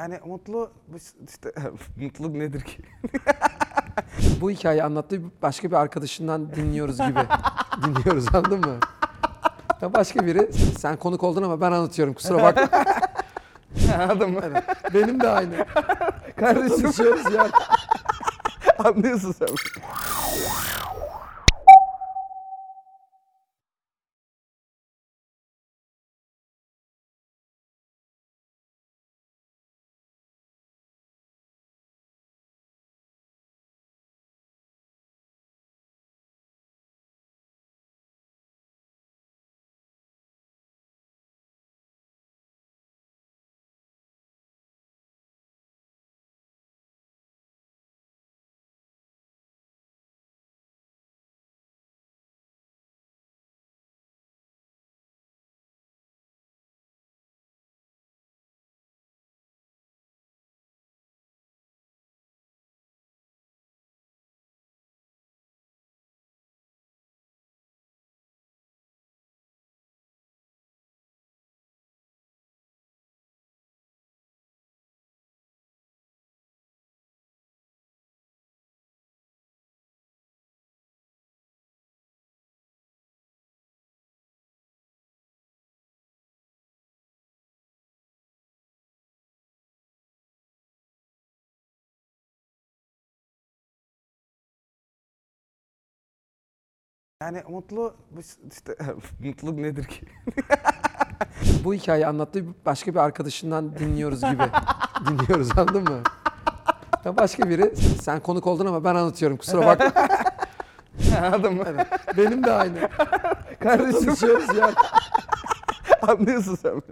Yani mutlu işte mutluluk nedir ki? Bu hikayeyi anlattığı başka bir arkadaşından dinliyoruz gibi. dinliyoruz anladın mı? Ya başka biri sen konuk oldun ama ben anlatıyorum kusura bakma. Anladın mı? Evet. Benim de aynı. Kardeşim ya. anlıyorsun sen. Yani mutlu işte mutluluk nedir ki? Bu hikayeyi anlattığı başka bir arkadaşından dinliyoruz gibi. dinliyoruz anladın mı? Ya başka biri sen konuk oldun ama ben anlatıyorum kusura bakma. Anladın mı? Evet. Benim de aynı. Kardeşim Konuşuyoruz ya. anlıyorsun sen.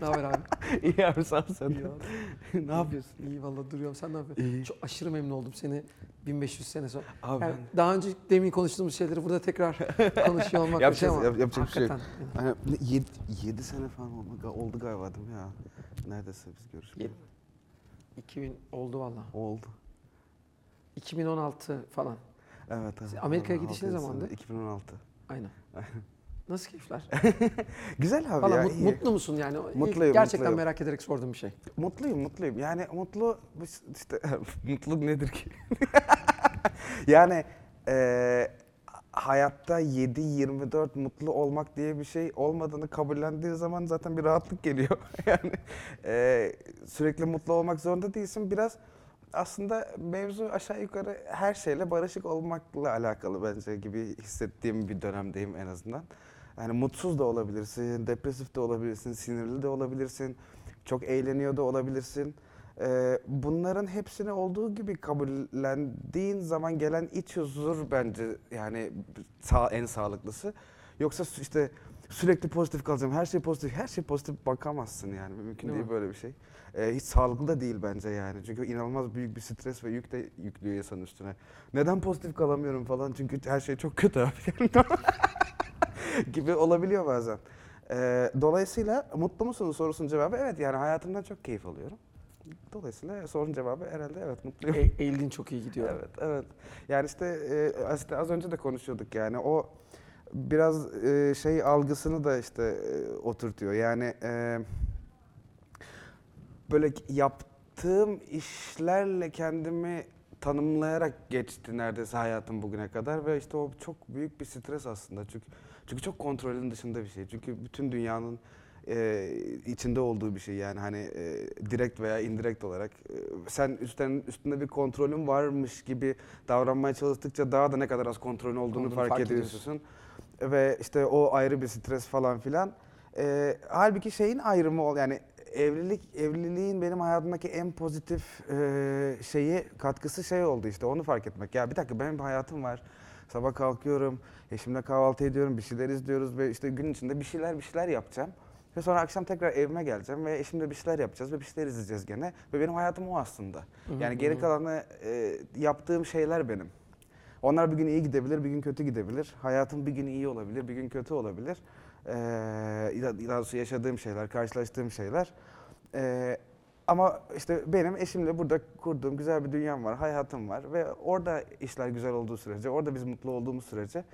Ne haber abi? İyi abi sağ ol sen. İyi abi. ne yapıyorsun? İyi valla duruyorum. Sen ne yapıyorsun? İyi. Çok aşırı memnun oldum seni 1500 sene sonra. Abi Yani ben daha önce demin konuştuğumuz şeyleri burada tekrar konuşuyor olmak bir şey Yapacağız, ama yap- yapacak bir şey yok. hakikaten. hani 7, sene falan oldu, oldu galiba değil mi ya? Neredeyse biz görüşmüyoruz. 2000 oldu valla. Oldu. 2016 falan. Evet evet. Amerika'ya Vallahi gidiş ne altı zamandı? sene, 2016. Aynen. Nasıl keyifler? Güzel abi Valla ya. mut- iyi. mutlu musun yani? Mutluyum, Gerçekten mutluyum. merak ederek sorduğum bir şey. Mutluyum, mutluyum. Yani mutlu işte mutluluk nedir ki? yani eee, hayatta 7-24 mutlu olmak diye bir şey olmadığını kabullendiği zaman zaten bir rahatlık geliyor. yani eee, sürekli mutlu olmak zorunda değilsin. Biraz aslında mevzu aşağı yukarı her şeyle barışık olmakla alakalı bence gibi hissettiğim bir dönemdeyim en azından. Yani mutsuz da olabilirsin, depresif de olabilirsin, sinirli de olabilirsin, çok eğleniyor da olabilirsin. Ee, bunların hepsini olduğu gibi kabullendiğin zaman gelen iç huzur bence yani sağ, en sağlıklısı. Yoksa işte sürekli pozitif kalacağım, her şey pozitif, her şey pozitif bakamazsın yani mümkün Değil değil mi? böyle bir şey. Ee, hiç sağlıklı da değil bence yani çünkü inanılmaz büyük bir stres ve yük de yüklüyor insanın üstüne. Neden pozitif kalamıyorum falan çünkü her şey çok kötü abi. gibi olabiliyor bazen. Ee, dolayısıyla mutlu musun sorusunun cevabı evet yani hayatımdan çok keyif alıyorum. Dolayısıyla sorunun cevabı herhalde evet mutluyum. E- eğildin çok iyi gidiyor. Evet, evet. Yani işte, e, işte az önce de konuşuyorduk yani o biraz e, şey algısını da işte e, oturtuyor. Yani e, böyle yaptığım işlerle kendimi tanımlayarak geçti neredeyse hayatım bugüne kadar ve işte o çok büyük bir stres aslında çünkü çünkü çok kontrolün dışında bir şey. Çünkü bütün dünyanın e, içinde olduğu bir şey yani hani e, direkt veya indirekt olarak e, sen üstten üstünde bir kontrolün varmış gibi davranmaya çalıştıkça daha da ne kadar az kontrolün olduğunu, Olduğunu fark, fark ediyorsun. Ve işte o ayrı bir stres falan filan. E, halbuki şeyin ayrımı ol yani evlilik evliliğin benim hayatımdaki en pozitif e, şeyi katkısı şey oldu işte onu fark etmek. Ya bir dakika benim bir hayatım var. Sabah kalkıyorum, eşimle kahvaltı ediyorum, bir şeyler izliyoruz ve işte gün içinde bir şeyler bir şeyler yapacağım. Ve sonra akşam tekrar evime geleceğim ve eşimle bir şeyler yapacağız ve bir şeyler izleyeceğiz gene. Ve benim hayatım o aslında. Yani geri kalanı e, yaptığım şeyler benim. Onlar bir gün iyi gidebilir, bir gün kötü gidebilir. Hayatım bir gün iyi olabilir, bir gün kötü olabilir. Ee, daha doğrusu yaşadığım şeyler, karşılaştığım şeyler. Ee, ama işte benim eşimle burada kurduğum güzel bir dünyam var, hayatım var ve orada işler güzel olduğu sürece, orada biz mutlu olduğumuz sürece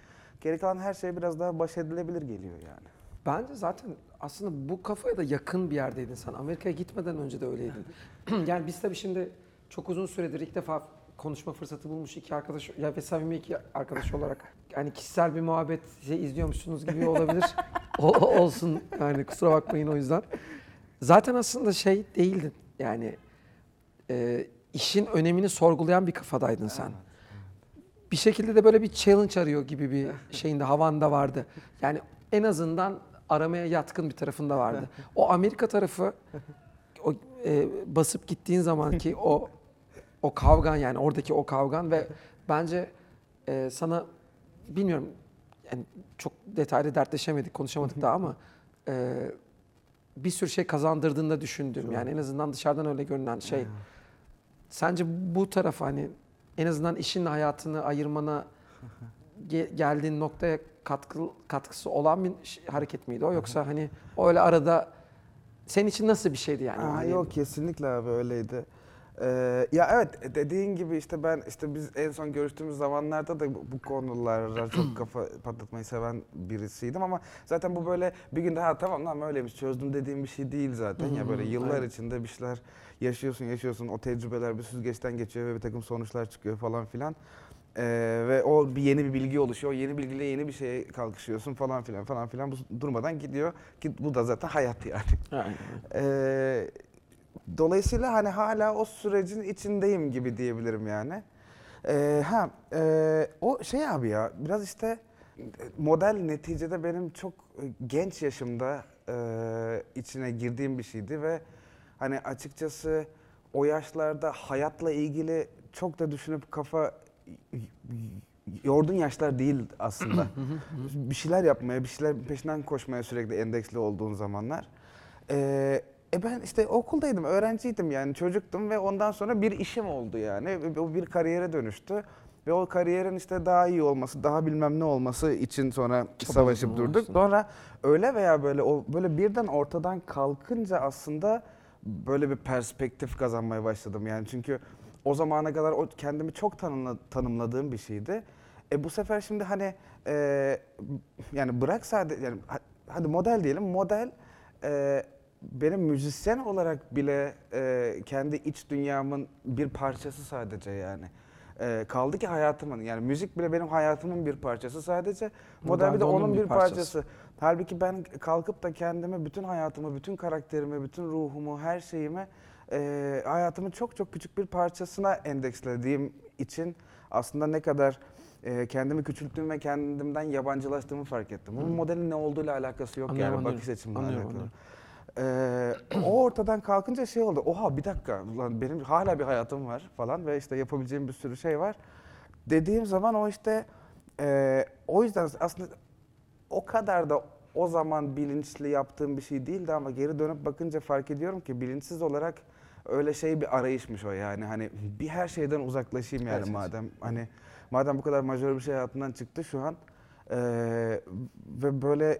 Geri kalan her şey biraz daha baş edilebilir geliyor yani. Bence zaten aslında bu kafaya da yakın bir yerdeydin sen. Amerika'ya gitmeden önce de öyleydin. yani biz tabii şimdi çok uzun süredir ilk defa konuşma fırsatı bulmuş iki arkadaş ya ve samimi iki arkadaş olarak yani kişisel bir muhabbet izliyormuşsunuz gibi olabilir. O, o- olsun yani kusura bakmayın o yüzden. Zaten aslında şey değildin yani e, işin önemini sorgulayan bir kafadaydın sen. Bir şekilde de böyle bir challenge arıyor gibi bir şeyinde havanda vardı. Yani en azından aramaya yatkın bir tarafında vardı. O Amerika tarafı o e, basıp gittiğin zamanki o o kavgan yani oradaki o kavgan ve bence e, sana bilmiyorum yani çok detaylı dertleşemedik, konuşamadık daha ama e, bir sürü şey kazandırdığında düşündüm. Yani en azından dışarıdan öyle görünen şey. Sence bu taraf hani en azından işinle hayatını ayırmana ge- geldiğin noktaya katkı katkısı olan bir ş- hareket miydi o yoksa hani öyle arada senin için nasıl bir şeydi yani? Aa, Hani- yok kesinlikle abi öyleydi. Ee, ya evet dediğin gibi işte ben işte biz en son görüştüğümüz zamanlarda da bu bu konulara çok kafa patlatmayı seven birisiydim ama zaten bu böyle bir günde ha tamam lan öyleymiş çözdüm dediğim bir şey değil zaten ya böyle yıllar aynen. içinde bir şeyler yaşıyorsun yaşıyorsun o tecrübeler bir süzgeçten geçiyor ve bir takım sonuçlar çıkıyor falan filan. Ee, ve o bir yeni bir bilgi oluşuyor. O yeni bilgiyle yeni bir şeye kalkışıyorsun falan filan falan filan. Bu durmadan gidiyor ki bu da zaten hayat yani. Aynen. Ee, dolayısıyla hani hala o sürecin içindeyim gibi diyebilirim yani. Ee, ha e, o şey abi ya biraz işte e, model neticede benim çok e, genç yaşımda e, içine girdiğim bir şeydi ve hani açıkçası o yaşlarda hayatla ilgili çok da düşünüp kafa yorduğun yaşlar değil aslında. bir şeyler yapmaya, bir şeyler peşinden koşmaya sürekli endeksli olduğun zamanlar. Ee, e ben işte okuldaydım, öğrenciydim yani çocuktum ve ondan sonra bir işim oldu yani. O bir kariyere dönüştü. Ve o kariyerin işte daha iyi olması, daha bilmem ne olması için sonra savaşıp Çabaladın durduk. Sonra öyle veya böyle o böyle birden ortadan kalkınca aslında böyle bir perspektif kazanmaya başladım yani çünkü o zamana kadar o kendimi çok tanımla, tanımladığım bir şeydi. E bu sefer şimdi hani e, yani bırak sadece yani ha- hadi model diyelim model e, benim müzisyen olarak bile e, kendi iç dünyamın bir parçası sadece yani. E, kaldı ki hayatımın yani müzik bile benim hayatımın bir parçası sadece Model bir de onun bir parçası. parçası. Halbuki ben kalkıp da kendimi bütün hayatımı, bütün karakterimi, bütün ruhumu, her şeyimi e, hayatımın çok çok küçük bir parçasına endekslediğim için aslında ne kadar e, kendimi küçülttüğüm ve kendimden yabancılaştığımı fark ettim. Bunun modelin ne olduğuyla alakası yok Anlıyorum, yani anlıyorum. bakış açımla Anlıyorum, alakalı. Ee, o ortadan kalkınca şey oldu. Oha bir dakika ulan benim hala bir hayatım var falan ve işte yapabileceğim bir sürü şey var. Dediğim zaman o işte e, o yüzden aslında o kadar da o zaman bilinçli yaptığım bir şey değildi ama geri dönüp bakınca fark ediyorum ki bilinçsiz olarak öyle şey bir arayışmış o yani hani bir her şeyden uzaklaşayım yani Evet, madem hani madem bu kadar majör bir şey hayatımdan çıktı şu an ee, ve böyle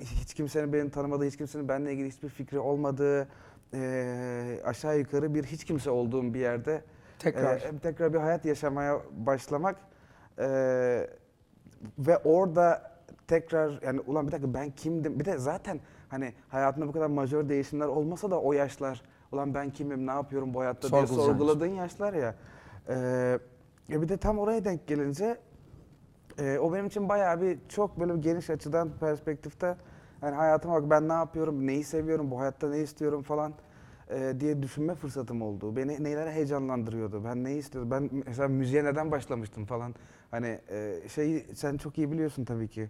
hiç kimsenin beni tanımadığı, hiç kimsenin benimle ilgili hiçbir fikri olmadığı, ee, aşağı yukarı bir hiç kimse olduğum bir yerde Tekrar. ee, tekrar bir hayat yaşamaya başlamak ee, ve orada tekrar yani ulan bir dakika ben kimdim? Bir de zaten hani hayatında bu kadar majör değişimler olmasa da o yaşlar ulan ben kimim, ne yapıyorum bu hayatta diye sorguladığın yaşlar ya. E bir de tam oraya denk gelince ee, o benim için bayağı bir çok böyle bir geniş açıdan perspektifte yani hayatıma bak ben ne yapıyorum, neyi seviyorum, bu hayatta ne istiyorum falan e, diye düşünme fırsatım oldu. Beni neler heyecanlandırıyordu, ben neyi istiyordum, ben mesela müziğe neden başlamıştım falan. Hani e, şeyi sen çok iyi biliyorsun tabii ki.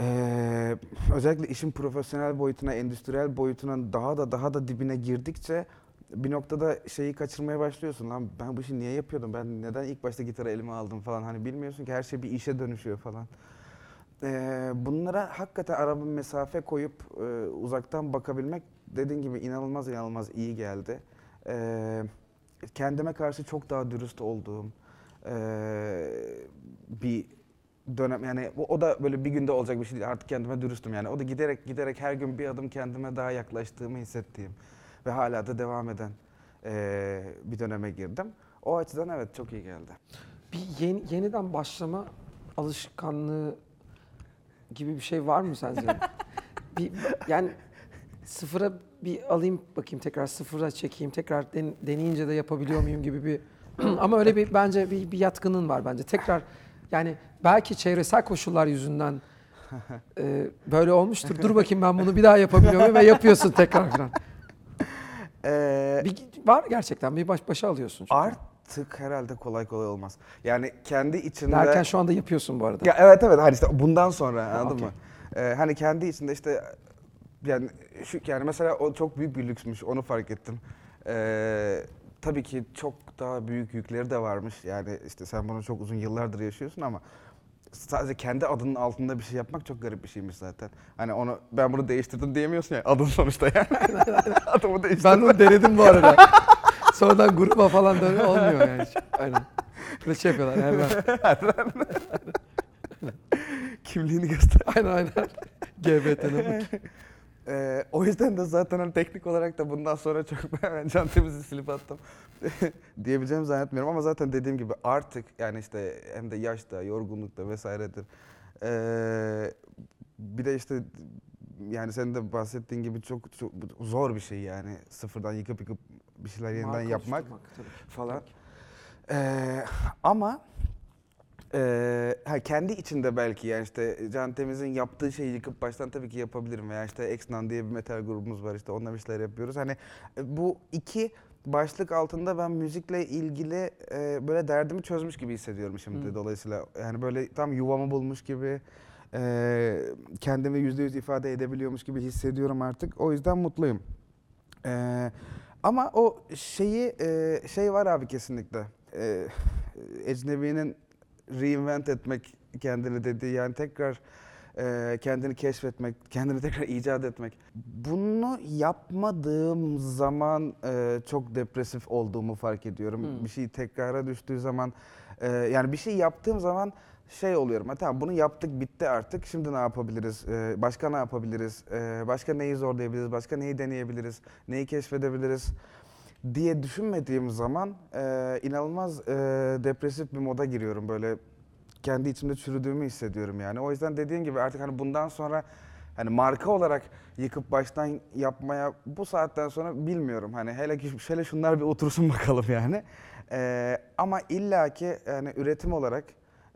Ee, özellikle işin profesyonel boyutuna, endüstriyel boyutuna daha da daha da dibine girdikçe bir noktada şeyi kaçırmaya başlıyorsun. Lan ben bu işi niye yapıyordum? Ben neden ilk başta gitarı elime aldım falan. Hani bilmiyorsun ki her şey bir işe dönüşüyor falan. Ee, bunlara hakikaten ara bir mesafe koyup e, uzaktan bakabilmek dediğin gibi inanılmaz inanılmaz iyi geldi. Ee, kendime karşı çok daha dürüst olduğum e, bir dönem yani o, o da böyle bir günde olacak bir şey değil. Artık kendime dürüstüm yani. O da giderek giderek her gün bir adım kendime daha yaklaştığımı hissettiğim ve hala da devam eden e, bir döneme girdim. O açıdan evet çok iyi geldi. Bir yeni, yeniden başlama alışkanlığı gibi bir şey var mı sence? bir, yani sıfıra bir alayım bakayım tekrar sıfıra çekeyim tekrar den- deneyince de yapabiliyor muyum gibi bir ama öyle bir bence bir, bir yatkının var bence tekrar yani belki çevresel koşullar yüzünden e, böyle olmuştur. Dur bakayım ben bunu bir daha yapabiliyor muyum ve yapıyorsun tekrar falan. Ee, Bir, var gerçekten bir baş başa alıyorsun. çünkü. artık herhalde kolay kolay olmaz. Yani kendi içinde... Derken şu anda yapıyorsun bu arada. Ya evet evet hani işte bundan sonra anladın okey. mı? Ee, hani kendi içinde işte yani şu yani mesela o çok büyük bir lüksmüş onu fark ettim. Ee, tabii ki çok daha büyük yükleri de varmış. Yani işte sen bunu çok uzun yıllardır yaşıyorsun ama sadece kendi adının altında bir şey yapmak çok garip bir şeymiş zaten. Hani onu ben bunu değiştirdim diyemiyorsun ya adın sonuçta yani. Adımı değiştirdim. Ben onu denedim bu arada. Sonradan gruba falan dönüyor olmuyor yani. Aynen. Böyle şey yapıyorlar hemen. kimliğini göster. Aynen aynen. GBT'ne bak. Ee, o yüzden de zaten hani teknik olarak da bundan sonra çok ben can temizi silip attım diyebileceğimi zannetmiyorum ama zaten dediğim gibi artık yani işte hem de yaşta, yorgunlukta vesairedir. Ee, bir de işte yani senin de bahsettiğin gibi çok, çok zor bir şey yani sıfırdan yıkıp yıkıp bir şeyler yeniden Marka yapmak tabii. falan. Ee, ama ee, ha, kendi içinde belki yani işte Can Temiz'in yaptığı şeyi yıkıp baştan tabii ki yapabilirim veya işte Exnan diye bir metal grubumuz var işte onunla bir şeyler yapıyoruz. Hani e, bu iki başlık altında ben müzikle ilgili e, böyle derdimi çözmüş gibi hissediyorum şimdi Hı. dolayısıyla. Yani böyle tam yuvamı bulmuş gibi e, kendimi yüzde yüz ifade edebiliyormuş gibi hissediyorum artık. O yüzden mutluyum. E, ama o şeyi e, şey var abi kesinlikle. E, ecnebinin reinvent etmek kendini dediği yani tekrar e, kendini keşfetmek, kendini tekrar icat etmek. Bunu yapmadığım zaman e, çok depresif olduğumu fark ediyorum. Hmm. Bir şey tekrara düştüğü zaman e, yani bir şey yaptığım zaman şey oluyorum. Ha, tamam bunu yaptık bitti artık. Şimdi ne yapabiliriz? E, başka ne yapabiliriz? E, başka neyi zorlayabiliriz? Başka neyi deneyebiliriz? Neyi keşfedebiliriz? Diye düşünmediğim zaman e, inanılmaz e, depresif bir moda giriyorum böyle kendi içimde çürüdüğümü hissediyorum yani. O yüzden dediğin gibi artık hani bundan sonra hani marka olarak yıkıp baştan yapmaya bu saatten sonra bilmiyorum. Hani hele ki şöyle şunlar bir otursun bakalım yani. E, ama illaki yani üretim olarak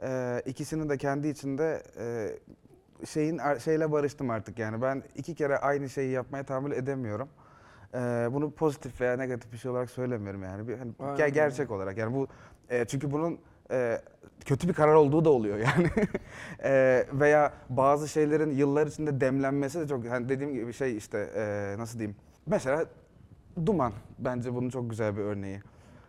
e, ikisinin de kendi içinde e, şeyin şeyle barıştım artık yani. Ben iki kere aynı şeyi yapmaya tahammül edemiyorum. Ee, bunu pozitif veya negatif bir şey olarak söylemiyorum yani. Bir, hani Aynen ger- gerçek olarak yani bu e, çünkü bunun e, kötü bir karar olduğu da oluyor yani. E, veya bazı şeylerin yıllar içinde demlenmesi de çok hani dediğim gibi şey işte e, nasıl diyeyim? Mesela Duman bence bunun çok güzel bir örneği.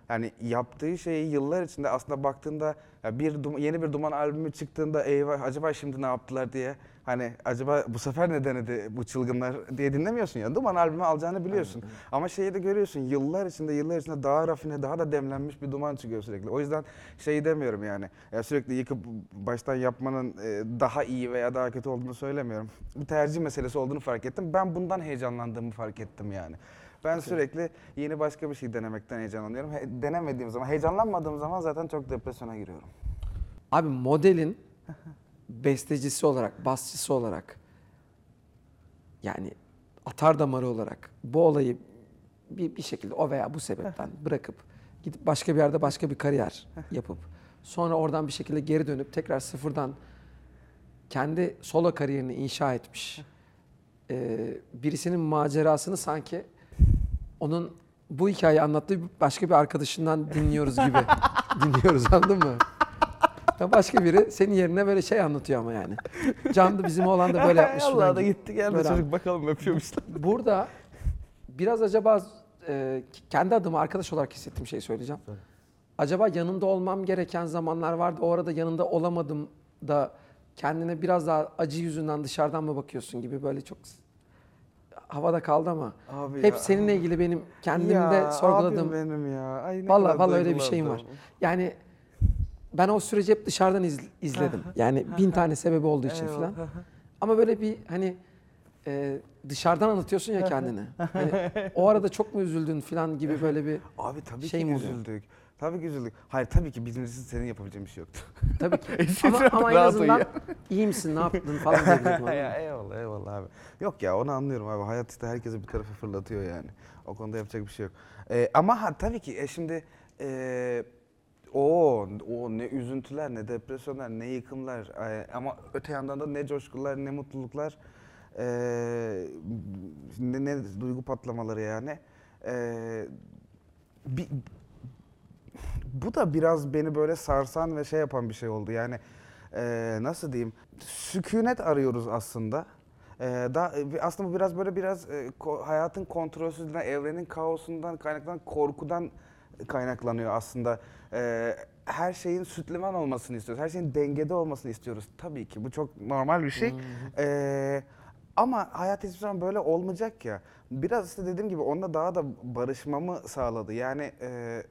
Yani yaptığı şeyi yıllar içinde aslında baktığında ya bir yeni bir Duman albümü çıktığında eyvah acaba şimdi ne yaptılar diye hani acaba bu sefer ne denedi bu çılgınlar diye dinlemiyorsun ya. Duman albümü alacağını biliyorsun. Ama şeyi de görüyorsun yıllar içinde yıllar içinde daha rafine daha da demlenmiş bir duman çıkıyor sürekli. O yüzden şey demiyorum yani ya sürekli yıkıp baştan yapmanın e, daha iyi veya daha kötü olduğunu söylemiyorum. Bir tercih meselesi olduğunu fark ettim. Ben bundan heyecanlandığımı fark ettim yani. Ben sürekli yeni başka bir şey denemekten heyecanlanıyorum. He- denemediğim zaman, heyecanlanmadığım zaman zaten çok depresyona giriyorum. Abi modelin bestecisi olarak, basçısı olarak yani atar damarı olarak bu olayı bir, bir şekilde o veya bu sebepten bırakıp gidip başka bir yerde başka bir kariyer yapıp sonra oradan bir şekilde geri dönüp tekrar sıfırdan kendi solo kariyerini inşa etmiş ee, birisinin macerasını sanki onun bu hikayeyi anlattığı başka bir arkadaşından dinliyoruz gibi dinliyoruz anladın mı? Ya başka biri senin yerine böyle şey anlatıyor ama yani. Can da bizim oğlan da böyle yapmış. Allah da gitti geldi Böyle çocuk bakalım öpüyormuşlar. Burada biraz acaba e, kendi adıma arkadaş olarak hissettiğim şeyi söyleyeceğim. Acaba yanında olmam gereken zamanlar vardı. O arada yanında olamadım da kendine biraz daha acı yüzünden dışarıdan mı bakıyorsun gibi böyle çok havada kaldı ama Abi hep ya. seninle ilgili benim kendimde Ya, sorguladığım abim benim ya. Ay, Vallahi vallahi öyle bir şeyim var. Yani ben o süreci hep dışarıdan iz- izledim. Yani bin tane sebebi olduğu için falan. Ama böyle bir hani e, dışarıdan anlatıyorsun ya kendini. Hani o arada çok mu üzüldün falan gibi böyle bir Abi tabii Şey ki mi oluyor? Tabii ki üzüldük. Hayır tabii ki için senin yapabileceğin bir şey yoktu. Tabii ki. Ama, ama en rahat azından uyuyor. iyi misin, ne yaptın falan anladın ya, eyvallah eyvallah abi. Yok ya onu anlıyorum abi. Hayat işte herkese bir tarafa fırlatıyor yani. O konuda yapacak bir şey yok. Ee, ama ha, tabii ki e, şimdi e, o o ne üzüntüler ne depresyonlar ne yıkımlar e, ama öte yandan da ne coşkular ne mutluluklar e, ne, ne duygu patlamaları yani. E, bir, bu da biraz beni böyle sarsan ve şey yapan bir şey oldu. Yani e, nasıl diyeyim? Sükunet arıyoruz aslında. E, da, e, aslında bu biraz böyle biraz e, ko- hayatın kontrolsüzlüğünden, evrenin kaosundan kaynaklanan korkudan kaynaklanıyor aslında. E, her şeyin süt liman olmasını istiyoruz. Her şeyin dengede olmasını istiyoruz. Tabii ki bu çok normal bir şey. E, ama hayat hiçbir zaman böyle olmayacak ya. Biraz işte dediğim gibi onunla daha da barışmamı sağladı. Yani e,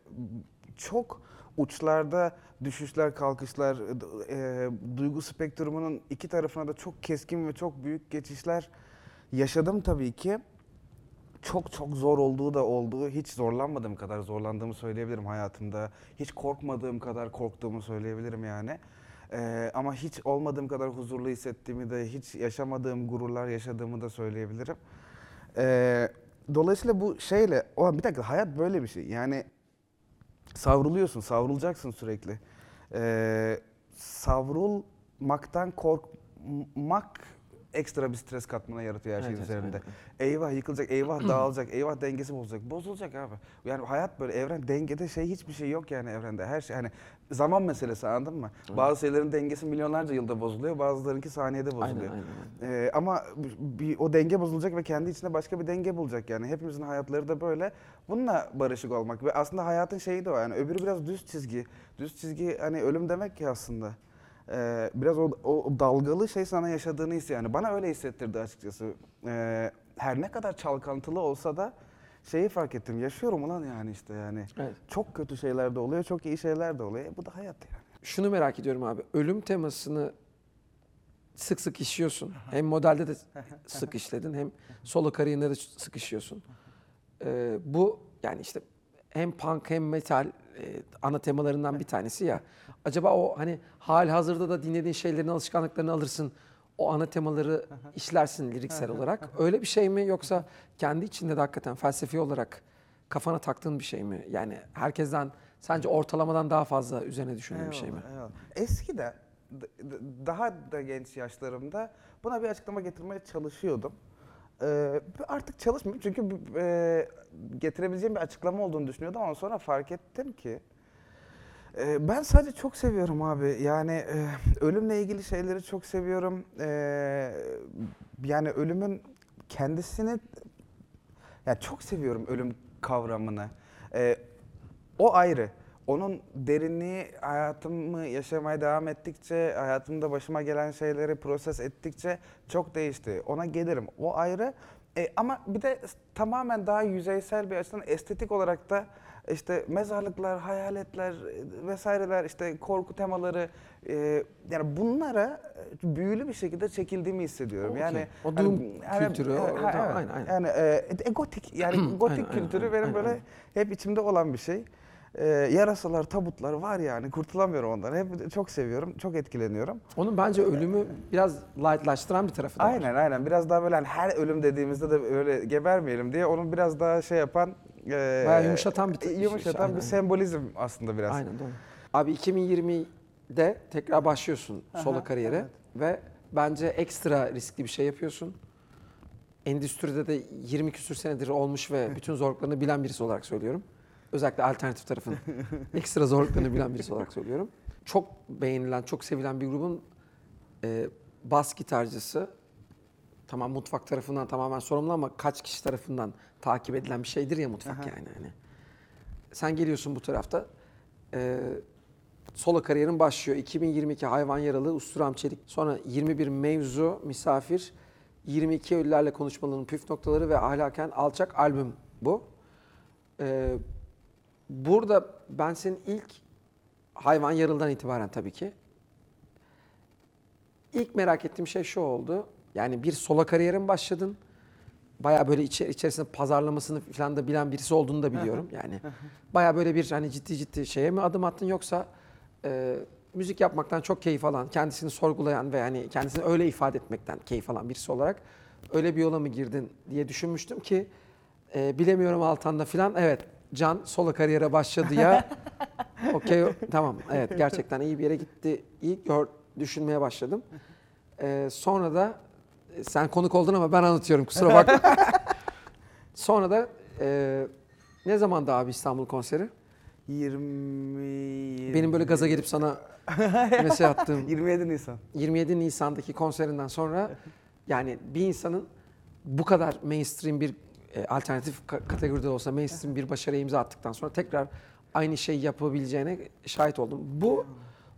çok uçlarda düşüşler, kalkışlar, e, duygu spektrumunun iki tarafına da çok keskin ve çok büyük geçişler yaşadım tabii ki. Çok çok zor olduğu da oldu. Hiç zorlanmadığım kadar zorlandığımı söyleyebilirim hayatımda. Hiç korkmadığım kadar korktuğumu söyleyebilirim yani. Ee, ama hiç olmadığım kadar huzurlu hissettiğimi de, hiç yaşamadığım gururlar yaşadığımı da söyleyebilirim. Ee, dolayısıyla bu şeyle, o bir dakika hayat böyle bir şey. Yani savruluyorsun, savrulacaksın sürekli. Ee, savrulmaktan korkmak ekstra bir stres katmana yaratıyor her şeyin Evet, üzerinde. evet, Eyvah yıkılacak, eyvah dağılacak, eyvah dengesi bozulacak. Bozulacak abi. Yani hayat böyle evren dengede şey hiçbir şey yok yani evrende. Her şey hani zaman meselesi anladın mı? Bazı şeylerin dengesi milyonlarca yılda bozuluyor, bazılarınınki saniyede bozuluyor. aynen, aynen. Ee, ama bir, o denge bozulacak ve kendi içinde başka bir denge bulacak yani. Hepimizin hayatları da böyle. Bununla barışık olmak ve aslında hayatın şeyi de o yani öbürü biraz düz çizgi. Düz çizgi hani ölüm demek ki aslında. Ee, biraz o, o dalgalı şey sana yaşadığını his yani. Bana öyle hissettirdi açıkçası. Ee, her ne kadar çalkantılı olsa da şeyi fark ettim. Yaşıyorum ulan yani işte yani. Evet. Çok kötü şeyler de oluyor, çok iyi şeyler de oluyor. E, bu da hayat yani. Şunu merak ediyorum abi. Ölüm temasını sık sık işliyorsun. Hem modelde de sık işledin hem solo kariyerinde de sık işliyorsun. Ee, bu yani işte hem punk hem metal e, ana temalarından bir tanesi ya. Acaba o hani hal hazırda da dinlediğin şeylerin alışkanlıklarını alırsın. O ana temaları işlersin liriksel olarak. Öyle bir şey mi yoksa kendi içinde de hakikaten felsefi olarak kafana taktığın bir şey mi? Yani herkesten sence ortalamadan daha fazla üzerine düşündüğün bir şey mi? Eyvallah. Eskiden daha da genç yaşlarımda buna bir açıklama getirmeye çalışıyordum. Ee, artık çalışmıyorum çünkü e, getirebileceğim bir açıklama olduğunu düşünüyordum ama sonra fark ettim ki e, ben sadece çok seviyorum abi. Yani e, ölümle ilgili şeyleri çok seviyorum. E, yani ölümün kendisini yani çok seviyorum ölüm kavramını. Ee, o ayrı. Onun derinliği hayatımı yaşamaya devam ettikçe, hayatımda başıma gelen şeyleri proses ettikçe çok değişti. Ona gelirim. O ayrı. E, ama bir de tamamen daha yüzeysel bir açıdan estetik olarak da işte mezarlıklar, hayaletler e, vesaireler, işte korku temaları e, yani bunlara e, büyülü bir şekilde çekildiğimi hissediyorum. Okey. Yani O hani- doom yani- kültürü, e, o- ha, aynen, aynen. Yani e, e, gotik yani gotik aynen, kültürü aynen, benim aynen, böyle aynen. hep içimde olan bir şey. E, yarasalar, tabutlar var yani kurtulamıyorum ondan. Hep çok seviyorum, çok etkileniyorum. Onun bence ölümü biraz lightlaştıran bir tarafı da var. Aynen aynen biraz daha böyle hani her ölüm dediğimizde de öyle gebermeyelim diye onun biraz daha şey yapan e, Bayağı yumuşatan bir şey, yumuşatan aynen, bir sembolizm aslında biraz. Aynen doğru. Abi 2020'de tekrar başlıyorsun solo Aha, kariyere evet. ve bence ekstra riskli bir şey yapıyorsun. Endüstride de 20 küsür senedir olmuş ve bütün zorluklarını bilen birisi olarak söylüyorum. Özellikle alternatif tarafın ekstra zorluklarını bilen birisi olarak söylüyorum. Çok beğenilen, çok sevilen bir grubun e, bas gitarcısı tamam mutfak tarafından tamamen sorumlu ama kaç kişi tarafından takip edilen bir şeydir ya mutfak Aha. yani. Hani. Sen geliyorsun bu tarafta. E, solo kariyerin başlıyor. 2022 Hayvan Yaralı, Usturam Çelik. Sonra 21 Mevzu, Misafir, 22 Ölülerle Konuşmaların Püf Noktaları ve Ahlaken Alçak albüm bu. E, burada ben senin ilk Hayvan Yaralı'dan itibaren tabii ki İlk merak ettiğim şey şu oldu. Yani bir solo kariyerin başladın. bayağı böyle içe- içerisinde pazarlamasını falan da bilen birisi olduğunu da biliyorum. Yani bayağı böyle bir hani ciddi ciddi şeye mi adım attın yoksa e, müzik yapmaktan çok keyif alan, kendisini sorgulayan ve yani kendisini öyle ifade etmekten keyif alan birisi olarak öyle bir yola mı girdin diye düşünmüştüm ki e, bilemiyorum Altan'da falan evet Can solo kariyere başladı ya okey tamam evet gerçekten iyi bir yere gitti iyi gör, düşünmeye başladım. E, sonra da e, sen konuk oldun ama ben anlatıyorum kusura bakma. sonra da e, ne zaman abi İstanbul konseri? 20 Benim böyle gaza gelip sana mesaj attığım 27 Nisan. 27 Nisan'daki konserinden sonra yani bir insanın bu kadar mainstream bir e, alternatif ka- kategoride olsa mainstream bir başarıya imza attıktan sonra tekrar aynı şeyi yapabileceğine şahit oldum. Bu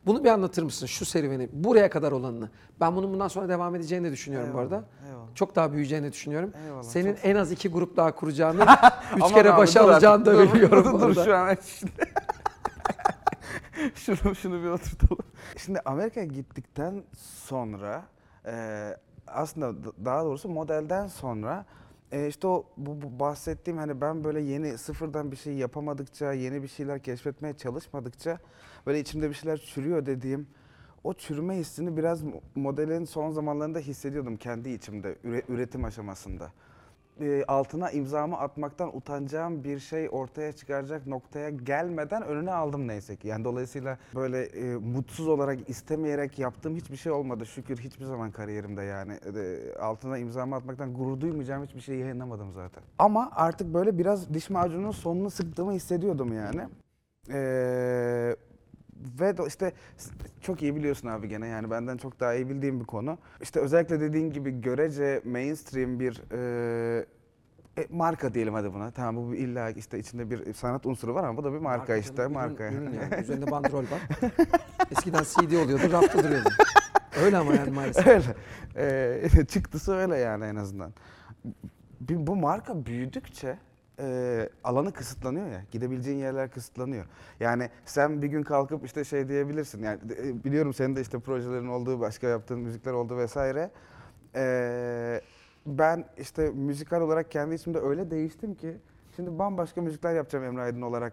bunu bir anlatır mısın şu serüveni buraya kadar olanını? Ben bunun bundan sonra devam edeceğini de düşünüyorum bu arada. Eyvallah. Çok daha büyüyeceğini düşünüyorum. Eyvallah, Senin en az iki grup daha kuracağını, üç Aman kere abi, başa dur artık, alacağını da dur, biliyorum. Dur, bu dur arada. şu an. şunu, şunu bir oturtalım. Şimdi Amerika'ya gittikten sonra e, aslında d- daha doğrusu modelden sonra e, işte o bu, bu bahsettiğim hani ben böyle yeni sıfırdan bir şey yapamadıkça, yeni bir şeyler keşfetmeye çalışmadıkça böyle içimde bir şeyler çürüyor dediğim o çürüme hissini biraz mo- modelin son zamanlarında hissediyordum kendi içimde üre- üretim aşamasında e, altına imzamı atmaktan utanacağım bir şey ortaya çıkaracak noktaya gelmeden önüne aldım neyse ki. Yani dolayısıyla böyle e, mutsuz olarak istemeyerek yaptığım hiçbir şey olmadı şükür hiçbir zaman kariyerimde yani. E, altına imzamı atmaktan gurur duymayacağım hiçbir şey yayınlamadım zaten. Ama artık böyle biraz diş macununun sonunu sıktığımı hissediyordum yani. Eee ve işte çok iyi biliyorsun abi gene yani benden çok daha iyi bildiğim bir konu. İşte özellikle dediğin gibi görece mainstream bir e, e, marka diyelim hadi buna. Tamam bu bir illa işte içinde bir sanat unsuru var ama bu da bir marka, işte canım, marka. ürün yani. Üzerinde bandrol var. Eskiden CD oluyordu, rafta duruyordu. Öyle ama yani maalesef. öyle. E, çıktısı öyle yani en azından. Bu marka büyüdükçe e, alanı kısıtlanıyor ya. Gidebileceğin yerler kısıtlanıyor. Yani sen bir gün kalkıp işte şey diyebilirsin. Yani e, biliyorum senin de işte projelerin olduğu, başka yaptığın müzikler oldu vesaire. E, ben işte müzikal olarak kendi içimde öyle değiştim ki şimdi bambaşka müzikler yapacağım Emre Aydın olarak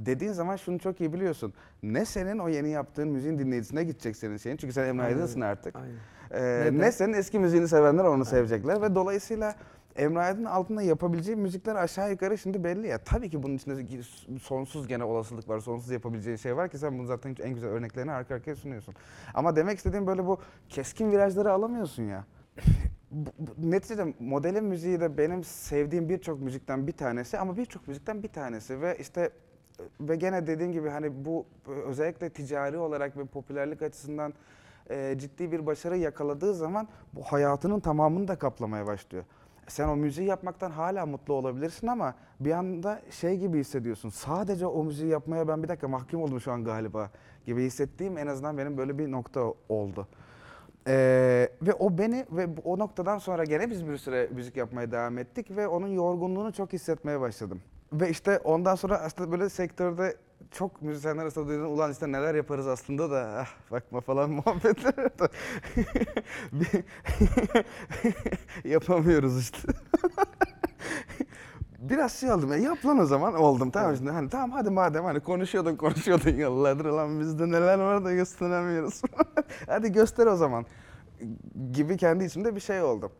dediğin zaman şunu çok iyi biliyorsun. Ne senin o yeni yaptığın müziğin dinleyicisine gidecek senin şeyin. Çünkü sen Emre Aynen Aydın'sın artık. Aynen. Ee, Neden? ne senin eski müziğini sevenler onu sevecekler ve dolayısıyla Emre Aydın'ın altında yapabileceği müzikler aşağı yukarı şimdi belli ya. Tabii ki bunun içinde sonsuz gene olasılık var, sonsuz yapabileceğin şey var ki sen bunu zaten en güzel örneklerini arka arkaya sunuyorsun. Ama demek istediğim böyle bu keskin virajları alamıyorsun ya. Neticede modelin müziği de benim sevdiğim birçok müzikten bir tanesi ama birçok müzikten bir tanesi ve işte ve gene dediğim gibi hani bu özellikle ticari olarak ve popülerlik açısından e, ciddi bir başarı yakaladığı zaman bu hayatının tamamını da kaplamaya başlıyor. Sen o müziği yapmaktan hala mutlu olabilirsin ama bir anda şey gibi hissediyorsun. Sadece o müziği yapmaya ben bir dakika mahkum oldum şu an galiba gibi hissettiğim en azından benim böyle bir nokta oldu. Ee, ve o beni ve o noktadan sonra gene biz bir süre müzik yapmaya devam ettik ve onun yorgunluğunu çok hissetmeye başladım. Ve işte ondan sonra aslında böyle sektörde çok müzisyenler arasında duyduğum ulan işte neler yaparız aslında da ah, bakma falan muhabbetler yapamıyoruz işte. Biraz şey oldum ya yap lan o zaman oldum tamam şimdi hani tamam hadi madem hani konuşuyordun konuşuyordun yıllardır lan bizde neler var da gösteremiyoruz. hadi göster o zaman gibi kendi içimde bir şey oldu.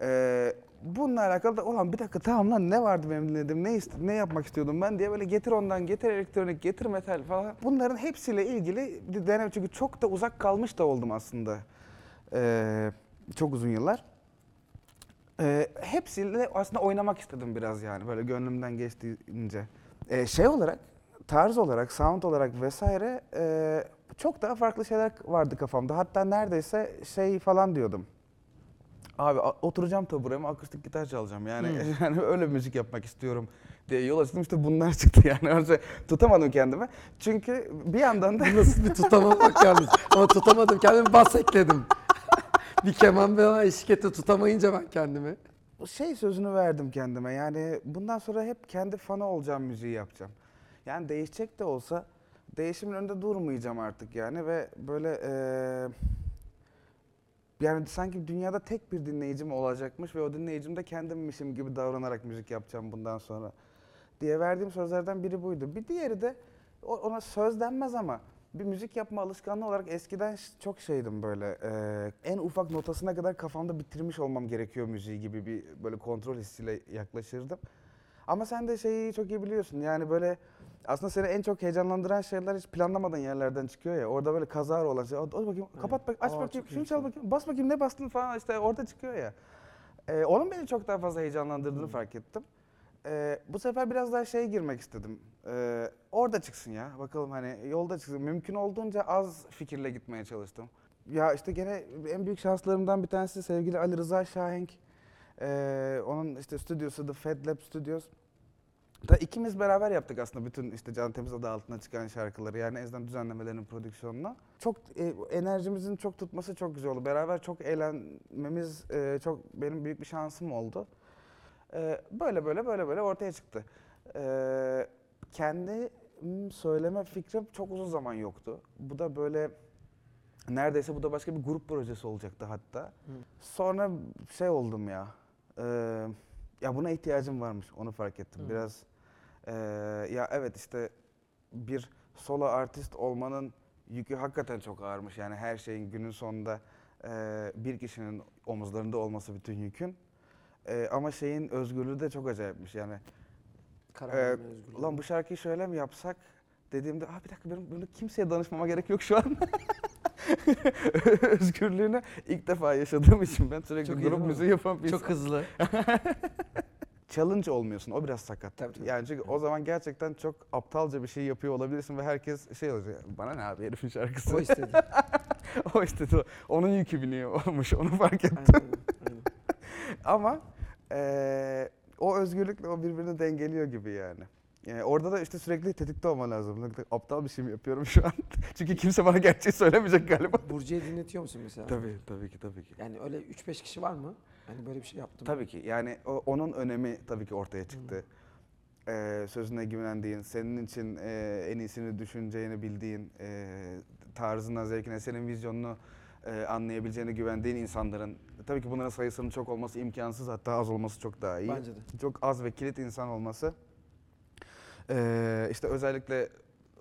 Ee, bununla alakalı da olan bir dakika tamam lan ne vardı benim dinlediğim ne, iste- ne yapmak istiyordum ben diye böyle getir ondan getir elektronik getir metal falan. Bunların hepsiyle ilgili bir deneyim çünkü çok da uzak kalmış da oldum aslında ee, çok uzun yıllar. Ee, hepsiyle aslında oynamak istedim biraz yani böyle gönlümden geçtiğince. Ee, şey olarak, tarz olarak, sound olarak vesaire e, çok daha farklı şeyler vardı kafamda. Hatta neredeyse şey falan diyordum. Abi oturacağım tabureme akustik gitar çalacağım yani yani öyle müzik yapmak istiyorum diye yola çıktım işte bunlar çıktı yani önce tutamadım kendimi çünkü bir yandan da nasıl bir tutamamak yalnız. Ama tutamadım kendimi bas ekledim. bir keman ve eşlik etti tutamayınca ben kendimi. şey sözünü verdim kendime. Yani bundan sonra hep kendi fanı olacağım müziği yapacağım. Yani değişecek de olsa değişimin önünde durmayacağım artık yani ve böyle eee, yani sanki dünyada tek bir dinleyicim olacakmış ve o dinleyicim de kendimmişim gibi davranarak müzik yapacağım bundan sonra diye verdiğim sözlerden biri buydu. Bir diğeri de ona söz denmez ama bir müzik yapma alışkanlığı olarak eskiden çok şeydim böyle e, en ufak notasına kadar kafamda bitirmiş olmam gerekiyor müziği gibi bir böyle kontrol hissiyle yaklaşırdım. Ama sen de şeyi çok iyi biliyorsun yani böyle aslında seni en çok heyecanlandıran şeyler hiç planlamadığın yerlerden çıkıyor ya. Orada böyle kazara olan şey. Dur bakayım, kapat bak, aç Aa, bakayım, şunu çal bakayım, bas bakayım ne bastın falan işte orada çıkıyor ya. Ee, onun beni çok daha fazla heyecanlandırdığını Hmm. fark ettim. Ee, bu sefer biraz daha şeye girmek istedim. Ee, orada çıksın ya. Bakalım hani yolda çıksın. Mümkün olduğunca az fikirle gitmeye çalıştım. Ya işte gene en büyük şanslarımdan bir tanesi sevgili Ali Rıza Şahenk. Ee, onun işte stüdyosu The Fed Lab Studios. Da ikimiz beraber yaptık aslında bütün işte Can Temiz adı altına çıkan şarkıları. Yani en azından düzenlemelerinin prodüksiyonunu. Çok e, enerjimizin çok tutması çok güzel oldu. Beraber çok eğlenmemiz e, çok benim büyük bir şansım oldu. E, böyle böyle böyle böyle ortaya çıktı. E, kendi söyleme fikrim çok uzun zaman yoktu. Bu da böyle neredeyse bu da başka bir grup projesi olacaktı hatta. Sonra şey oldum ya. e, ya buna ihtiyacım varmış. Onu fark ettim. Hı. Biraz e, ya evet işte bir solo artist olmanın yükü hakikaten çok ağırmış. Yani her şeyin günün sonunda e, bir kişinin omuzlarında olması bütün yükün. E, ama şeyin özgürlüğü de çok acayipmiş. Yani Karar Ee, özgürlüğü. Ulan bu şarkıyı şöyle mi yapsak dediğimde ah bir dakika benim bunu kimseye danışmama gerek yok şu an. Özgürlüğünü ilk defa yaşadığım için ben sürekli Çok grup müziği yapan bir Çok insan. hızlı. Challenge olmuyorsun o biraz sakat. Tabii, tabii. Yani çünkü o zaman gerçekten çok aptalca bir şey yapıyor olabilirsin ve herkes şey olacak. Bana ne abi herifin şarkısı. O istedi. o istedi. Onun yükü biniyor olmuş onu fark ettim. Aynen, aynen. Ama eee, o özgürlükle o birbirini dengeliyor gibi yani. Yani orada da işte sürekli tetikte olman lazım. Aptal bir şey mi yapıyorum şu an? Çünkü kimse bana gerçeği söylemeyecek galiba. Burcu'ya dinletiyor musun mesela? Tabii, tabii ki, tabii ki. Yani öyle 3-5 kişi var mı? Hani böyle bir şey yaptım. Tabii ki. Yani o- onun önemi tabii ki ortaya çıktı. Ee, sözüne güvendiğin, senin için e, en iyisini düşüneceğini bildiğin, e, tarzına, zevkine, senin vizyonunu e, anlayabileceğine güvendiğin insanların, tabii ki bunların sayısının çok olması imkansız, hatta az olması çok daha iyi. Bence de. Çok az ve kilit insan olması. Ee, işte özellikle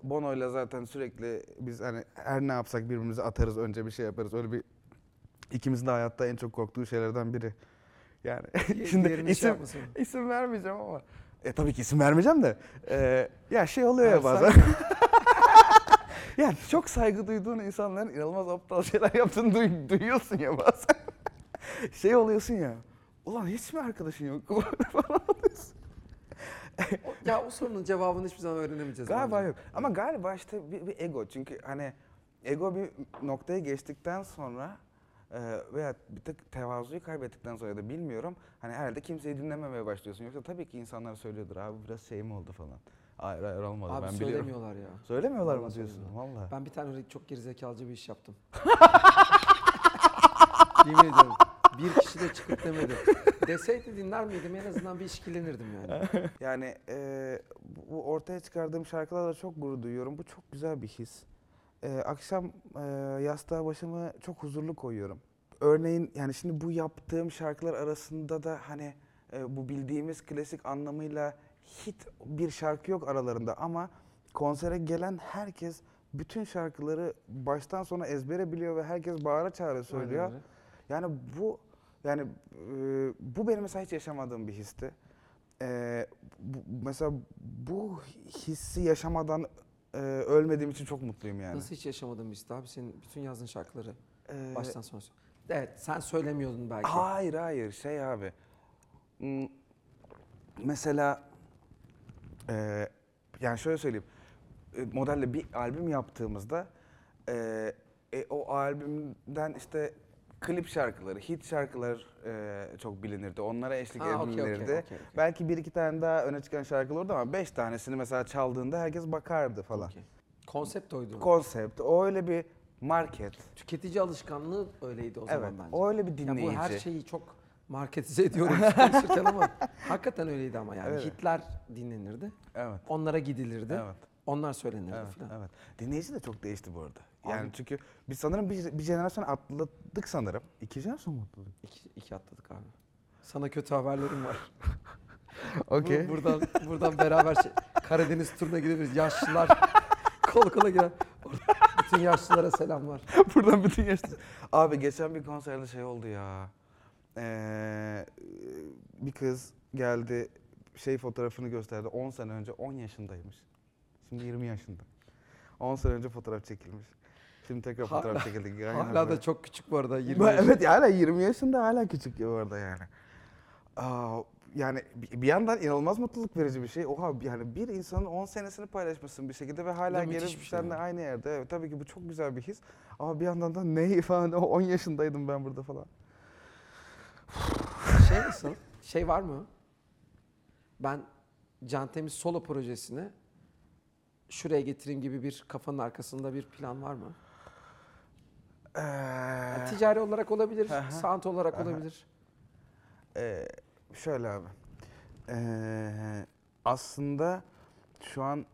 Bono'yla zaten sürekli biz hani her ne yapsak birbirimize atarız, önce bir şey yaparız. Öyle bir ikimizin de hayatta en çok korktuğu şeylerden biri. Yani Di- şimdi şey isim, yapmasın. isim vermeyeceğim ama. E tabii ki isim vermeyeceğim de. Ee, ya şey oluyor ya bazen. sen- ya çok saygı duyduğun insanların inanılmaz aptal şeyler yaptığını duy- duyuyorsun ya bazen. şey oluyorsun ya. Ulan hiç mi arkadaşın yok? falan oluyorsun. O- ya o sorunun cevabını hiçbir zaman öğrenemeyeceğiz. Galiba bence. yok. Ama galiba işte bir, bir ego. Çünkü hani ego bir noktaya geçtikten sonra e, veya bir tık tevazuyu kaybettikten sonra da bilmiyorum. Hani herhalde kimseyi dinlememeye başlıyorsun. Yoksa tabii ki insanlar söylüyordur abi biraz şey mi oldu falan. Hayır hayır olmadı Abi ben biliyorum. söylemiyorlar ya. Söylemiyorlar mı Vallahi diyorsun? söylemiyorlar. Valla. Ben bir tane öyle çok gerizekalıcı bir iş yaptım. Yemin ediyorum. Bir kişi de çıkıp demedi. Deseydi dinler miydim en azından bir işkilenirdim yani. Yani e, bu ortaya çıkardığım şarkılarla çok gurur duyuyorum. Bu çok güzel bir his. E, akşam e, yastığa başımı çok huzurlu koyuyorum. Örneğin yani şimdi bu yaptığım şarkılar arasında da hani e, bu bildiğimiz klasik anlamıyla hit bir şarkı yok aralarında ama konsere gelen herkes bütün şarkıları baştan sona ezbere biliyor ve herkes bağıra çağıra söylüyor. Aynen. Yani bu yani e, bu benim mesela hiç yaşamadığım bir histi. E, bu, mesela bu hissi yaşamadan e, ölmediğim için çok mutluyum yani. Nasıl hiç yaşamadın biz abi senin bütün yazdığın şarkıları E, baştan sona. sö- Evet sen söylemiyordun belki. Hayır hayır şey abi. Hmm, Mesela e, yani şöyle söyleyeyim. E, modelle bir albüm yaptığımızda e, e, o albümden işte klip şarkıları, hit şarkılar e, çok bilinirdi. Onlara eşlik Ha, okey, okey, edilirdi. okey, okey. Belki bir iki tane daha öne çıkan şarkılar oldu ama beş tanesini mesela çaldığında herkes bakardı falan. Konsept oydu. Konsept, o öyle bir market. Tüketici alışkanlığı öyleydi o zaman evet, bence. o öyle bir Ya dinleyici. bu her şeyi çok marketize ediyorum konuşurken ama hakikaten öyleydi ama yani. Hitler dinlenirdi. Evet. Onlara gidilirdi. Evet. Onlar söylenirdi Evet, falan. evet. Dinleyici de çok değişti bu arada. Yani Abi- çünkü biz sanırım bir, bir jenerasyon atladık sanırım. İki jenerasyon mu atladık? İki, iki atladık abi. Sana kötü haberlerim var. Okey. Bu- buradan buradan beraber şey, Karadeniz turuna gidebiliriz. Yaşlılar kol kola gider. Bütün yaşlılara selamlar. Buradan bütün yaşlı. Abi geçen bir konserde şey oldu ya. Ee, bir kız geldi şey fotoğrafını gösterdi. 10 sene önce 10 yaşındaymış. Şimdi 20 yaşında. 10 sene önce fotoğraf çekilmiş. Şimdi tekrar Hala- fotoğraf çekildi. Aynen Hala böyle. da çok küçük bu arada. 20 Ben- Evet hala 20 yaşında hala küçük ya orada yani. Aa, yani bir yandan inanılmaz mutluluk verici bir şey. Oha yani bir insanın 10 senesini paylaşmışsın bir şekilde ve hala gelip şey seninle yani. aynı yerde. Evet, tabii ki bu çok güzel bir his. Ama bir yandan da ne falan o 10 yaşındaydım ben burada falan. Şey nasıl? Şey var mı? Ben Can Temiz solo projesini şuraya getireyim gibi bir kafanın arkasında bir plan var mı? Yani Ee, ticari olarak olabilir, Aha. sound olarak Aha. olabilir. Ee, şöyle abi. Ee, aslında şu an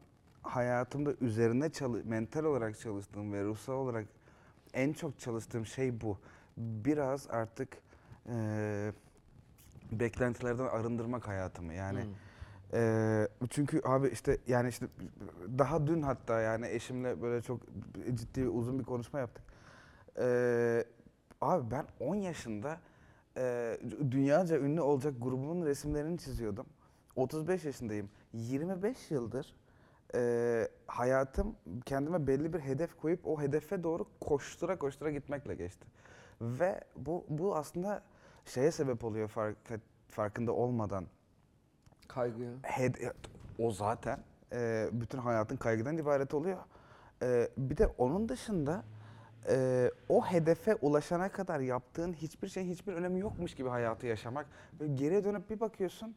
hayatımda üzerine çalı mental olarak çalıştığım ve ruhsal olarak en çok çalıştığım şey bu. Biraz artık ee, beklentilerden arındırmak hayatımı. Yani Hmm. Ee, çünkü abi işte yani işte daha dün hatta yani eşimle böyle çok ciddi uzun bir konuşma yaptık. Ee, abi ben 10 yaşında e, dünyaca ünlü olacak grubumun resimlerini çiziyordum. 35 yaşındayım. 25 yıldır e, hayatım kendime belli bir hedef koyup o hedefe doğru koştura koştura gitmekle geçti. Ve bu bu aslında şeye sebep oluyor fark, farkında olmadan. Kaygıya. Hed- o zaten e, bütün hayatın kaygıdan ibaret oluyor. E, bir de onun dışında e, o hedefe ulaşana kadar yaptığın hiçbir şeyin hiçbir önemi yokmuş gibi hayatı yaşamak. Ve geriye dönüp bir bakıyorsun.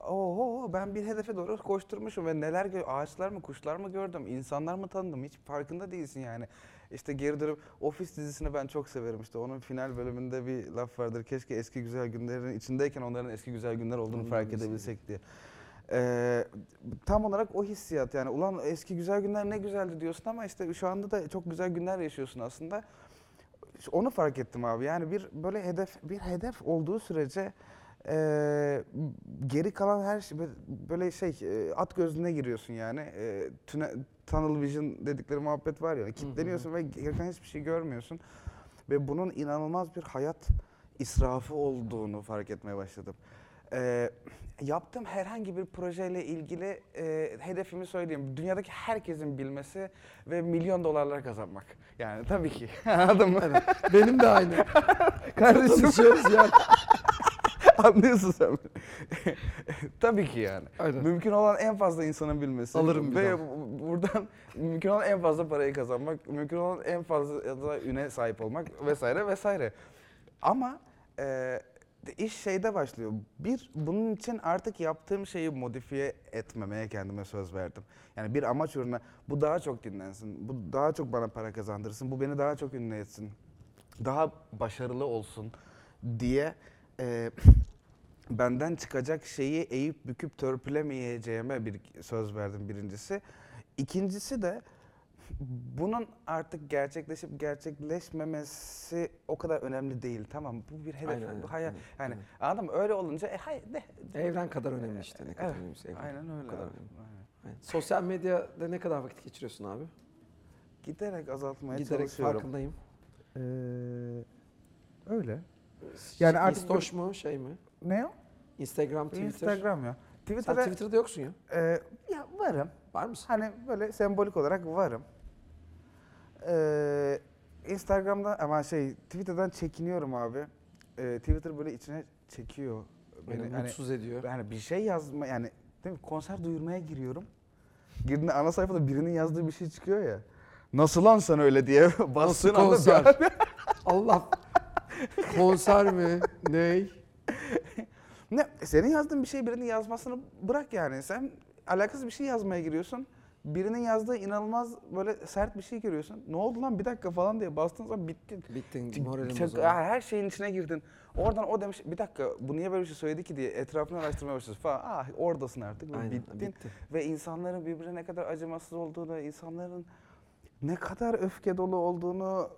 Oho ben bir hedefe doğru koşturmuşum ve neler ağaçlar mı kuşlar mı gördüm insanlar mı tanıdım hiç farkında değilsin yani. İşte geri dönüp Office dizisini ben çok severim. İşte onun final bölümünde bir laf vardır. Keşke eski güzel günlerin içindeyken onların eski güzel günler olduğunu fark edebilsek diye. Ee, tam olarak o hissiyat yani. Ulan eski güzel günler ne güzeldi diyorsun ama işte şu anda da çok güzel günler yaşıyorsun aslında. Onu fark ettim abi. Yani bir böyle hedef bir hedef olduğu sürece ee, geri kalan her şey böyle- böyle şey e, at gözlüğüne giriyorsun yani. E, tüne, tunnel vision dedikleri muhabbet var ya kilitleniyorsun ve gereken hiçbir şey görmüyorsun ve bunun inanılmaz bir hayat israfı olduğunu fark etmeye başladım. Ee, yaptığım herhangi bir projeyle ilgili e, hedefimi söyleyeyim. Dünyadaki herkesin bilmesi ve milyon dolarlar kazanmak. Yani tabii ki. Anladın mı? Evet. Benim de aynı. Kardeşim Tanışıyoruz ya. anlıyorsun sen. beni. tabii ki yani. Aynen. Mümkün olan en fazla insanın bilmesi. Alırım Ve buradan mümkün olan en fazla parayı kazanmak, mümkün olan en fazla ya da üne sahip olmak vesaire vesaire. Ama e, iş şeyde başlıyor. Bir, bunun için artık yaptığım şeyi modifiye etmemeye kendime söz verdim. Yani bir amaç uğruna bu daha çok dinlensin, bu daha çok bana para kazandırsın, bu beni daha çok ünlü etsin, daha başarılı olsun diye e, benden çıkacak şeyi eğip büküp törpülemeyeceğime bir söz verdim birincisi. İkincisi de bunun artık gerçekleşip gerçekleşmemesi o kadar önemli değil. Tamam bu bir hedef. Aynen, bu hayal. aynen, yani aynen. anladın mı? Öyle olunca e, hay, ne? Evren kadar önemli işte. Ne kadar Evet, önemliyse evren. Aynen öyle. Kadar önemli. aynen. Aynen. Sosyal medyada ne kadar vakit geçiriyorsun abi? Giderek azaltmaya Giderek çalışıyorum. farkındayım. Ee, öyle. Yani artık İstoş mu şey mi? Ne o? Instagram, Twitter. Instagram ya. Sen Twitter'da Twitter'da yoksun ya. e, ya varım. Var mısın? Hani böyle sembolik olarak varım. Ee, Instagram'da ama şey Twitter'dan çekiniyorum abi. Ee, Twitter böyle içine çekiyor beni. Hani, mutsuz ediyor. yani bir şey yazma yani değil mi? Konser duyurmaya giriyorum. Girdiğinde ana sayfada birinin yazdığı bir şey çıkıyor ya. Nasıl lan sen öyle diye bastığın anda konser? Allah. Konser mi? Ney? Ne? Senin yazdığın bir şey birinin yazmasını bırak yani. Sen alakasız bir şey yazmaya giriyorsun. birinin yazdığı inanılmaz böyle sert bir şey görüyorsun. Ne oldu lan bir dakika falan diye bastığın zaman bittin. Bittin, moralin Çok- bozuldu. her şeyin içine girdin. Oradan o demiş bir dakika bu niye böyle bir şey söyledi ki diye etrafını araştırmaya başlıyorsun falan. Ah oradasın artık ve Aynen, bittin. bitti. Ve insanların birbirine ne kadar acımasız olduğunu, insanların ne kadar öfke dolu olduğunu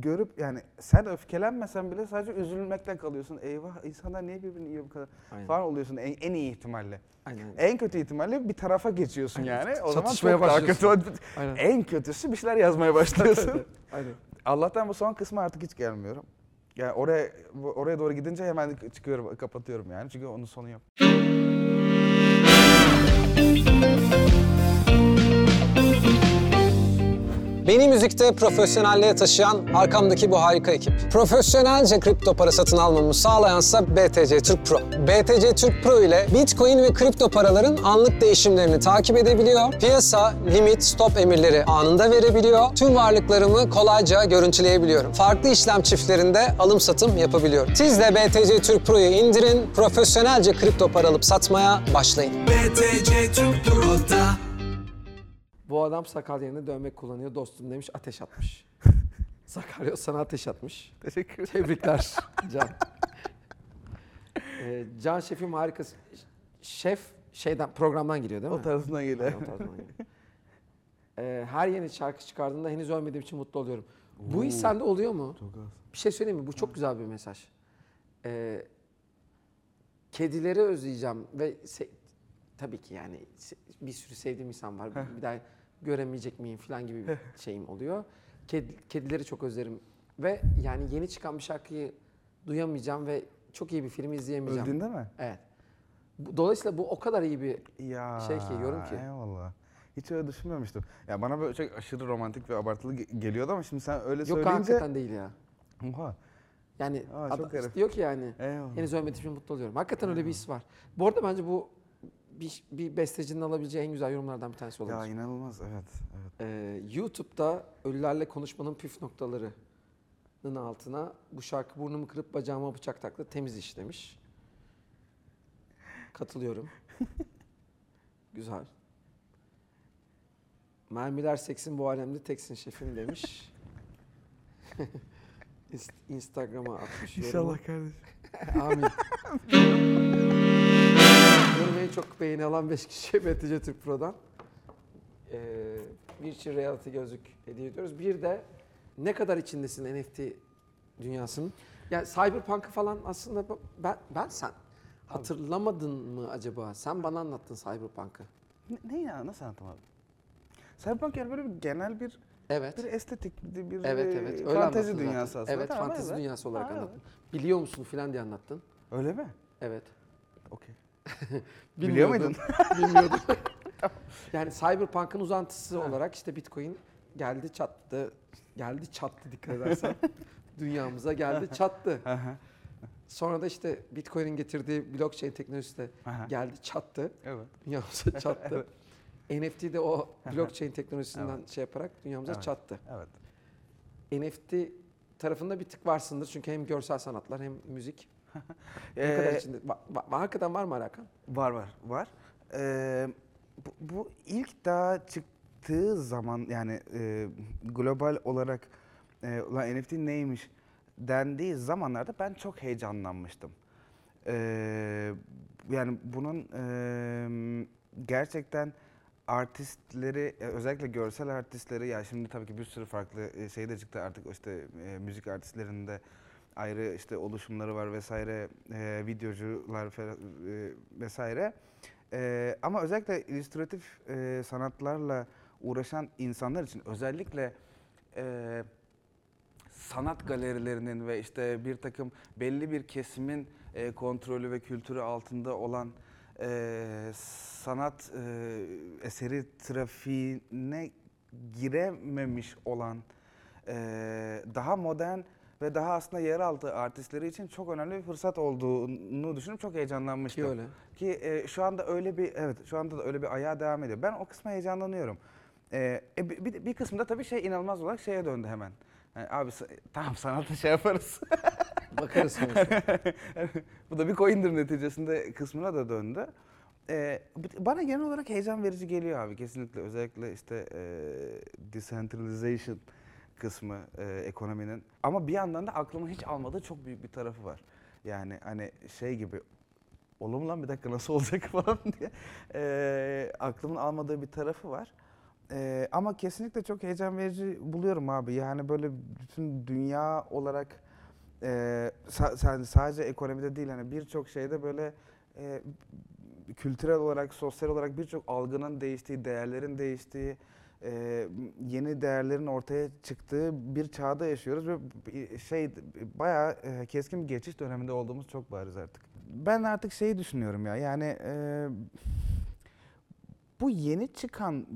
görüp yani sen öfkelenmesen bile sadece üzülmekle kalıyorsun. Eyvah insanlar niye birbirini yiyor bu kadar Aynen. falan oluyorsun en, en iyi ihtimalle. Aynen. En kötü ihtimalle bir tarafa geçiyorsun yani. O zaman Çatışmaya çok daha kötü. Aynen. En kötüsü bir şeyler yazmaya başlıyorsun. Aynen. Allah'tan bu son kısmı artık hiç gelmiyorum. Yani oraya oraya doğru gidince hemen çıkıyorum, kapatıyorum yani. Çünkü onun sonu yok. Beni müzikte profesyonelliğe taşıyan arkamdaki bu harika ekip. Profesyonelce kripto para satın almamı sağlayansa BTC Türk Pro. BTC Türk Pro ile Bitcoin ve kripto paraların anlık değişimlerini takip edebiliyor. Piyasa, limit, stop emirleri anında verebiliyor. Tüm varlıklarımı kolayca görüntüleyebiliyorum. Farklı işlem çiftlerinde alım satım yapabiliyorum. Siz de BTC Türk Pro'yu indirin, profesyonelce kripto para alıp satmaya başlayın. BTC Türk Pro'da Bu adam sakal yerine dövmek kullanıyor dostum demiş ateş atmış. Sakarya sana ateş atmış. Teşekkür. Tebrikler Can. Ee, Can şefim harika. Şef şeyden programdan geliyor değil mi? O tarzından geliyor. Aynen, o geliyor. Ee, her yeni şarkı çıkardığında henüz ölmediğim için mutlu oluyorum. Bu his sende oluyor mu? Çok az. Bir şey söyleyeyim mi? Bu çok güzel bir mesaj. Ee, kedileri özleyeceğim ve se- tabii ki yani bir sürü sevdiğim insan var. bir daha göremeyecek miyim falan gibi bir şeyim oluyor. Ked- kedileri çok özlerim ve yani yeni çıkan bir şarkıyı duyamayacağım ve çok iyi bir filmi izleyemeyeceğim. Öldüğünde mi? Evet. Dolayısıyla bu o kadar iyi bir Ya Şey ki, yorum ki. Eyvallah. Hiç öyle düşünmemiştim. Ya bana böyle çok aşırı romantik ve abartılı ge- geliyordu ama şimdi sen öyle yok söyleyince... hakikaten değil ya. Oha. Yani Aa, çok herif. diyor ki yani Eyvallah. henüz ölmediğim için mutlu oluyorum. Hakikaten öyle bir his var. Bu arada bence bu bir, bir bestecinin alabileceği en güzel yorumlardan bir tanesi olabilir. Ya inanılmaz evet. evet. Ee, YouTube'da ölülerle konuşmanın püf noktalarının altına bu şarkı burnumu kırıp bacağıma bıçak taktı temiz iş demiş. Katılıyorum. Güzel. Mermiler seksin bu alemde teksin şefim demiş. İnst- Instagram'a atmış yorumu. kardeşim. Amin. En çok beğeni alan 5 kişiye BTC Türk Pro'dan ee, Virtual Reality gözlük hediye ediyoruz. Bir de ne kadar içindesin NFT dünyasının? Yani Cyberpunk'ı falan aslında ben, ben sen hatırlamadın mı acaba? Sen bana anlattın Cyberpunk'ı. Ne, ne ya nasıl anlatamadım? Cyberpunk yani böyle bir genel bir Evet. bir estetik bir, bir Evet e, evet. Öyle fantezi dünyası zaten. aslında. Evet Tamam, fantezi evet. dünyası olarak Ha, anlattın. Biliyor musun filan diye anlattın. Öyle mi? Evet. Okey. Biliyor muydun? Bilmiyordum. yani Cyberpunk'ın uzantısı olarak işte Bitcoin geldi çattı. Geldi çattı dikkat edersen. Dünyamıza geldi çattı. Sonra da işte Bitcoin'in getirdiği blockchain teknolojisi de geldi çattı. Evet. Dünyamıza çattı. NFT de o blockchain teknolojisinden şey yaparak dünyamıza Evet. çattı. Evet. NFT tarafında bir tık varsındır çünkü hem görsel sanatlar hem müzik. Ne kadar Ee, içinde? Va- va- hakikaten var mı alakan? Var var var. Ee, bu, bu ilk daha çıktığı zaman yani e, global olarak e, ulan NFT neymiş dendiği zamanlarda ben çok heyecanlanmıştım. Ee, yani bunun e, gerçekten artistleri e, özellikle görsel artistleri ya şimdi tabii ki bir sürü farklı e, şey de çıktı artık işte e, müzik artistlerinde ayrı işte oluşumları var vesaire e, videocular e, vesaire. E, ama özellikle illüstratif e, sanatlarla uğraşan insanlar için özellikle e, sanat galerilerinin ve işte bir takım belli bir kesimin e, kontrolü ve kültürü altında olan e, sanat e, eseri trafiğine girememiş olan e, daha modern ve daha aslında yeraltı artistleri için çok önemli bir fırsat olduğunu düşünüp çok heyecanlanmıştım. Ki öyle. Ki e, şu anda öyle bir evet şu anda da öyle bir ayağa devam ediyor. Ben o kısma heyecanlanıyorum. E, e, bir, bir, kısımda tabii şey inanılmaz olarak şeye döndü hemen. Yani abi sa- tamam sanatı şey yaparız. Bakarız. Bu da bir coin'dir neticesinde kısmına da döndü. Ee, bana genel olarak heyecan verici geliyor abi kesinlikle. Özellikle işte e, decentralization kısmı e, ekonominin. Ama bir yandan da aklımın hiç almadığı çok büyük bir tarafı var. Yani hani şey gibi olur mu lan bir dakika nasıl olacak falan diye e, aklımın almadığı bir tarafı var. E, ama kesinlikle çok heyecan verici buluyorum abi. Yani böyle bütün dünya olarak e, sa- sadece ekonomide değil hani birçok şeyde böyle e, kültürel olarak, sosyal olarak birçok algının değiştiği, değerlerin değiştiği, e, yeni değerlerin ortaya çıktığı bir çağda yaşıyoruz ve şey bayağı e, keskin bir geçiş döneminde olduğumuz çok bariz artık. Ben artık şeyi düşünüyorum ya yani e, bu yeni çıkan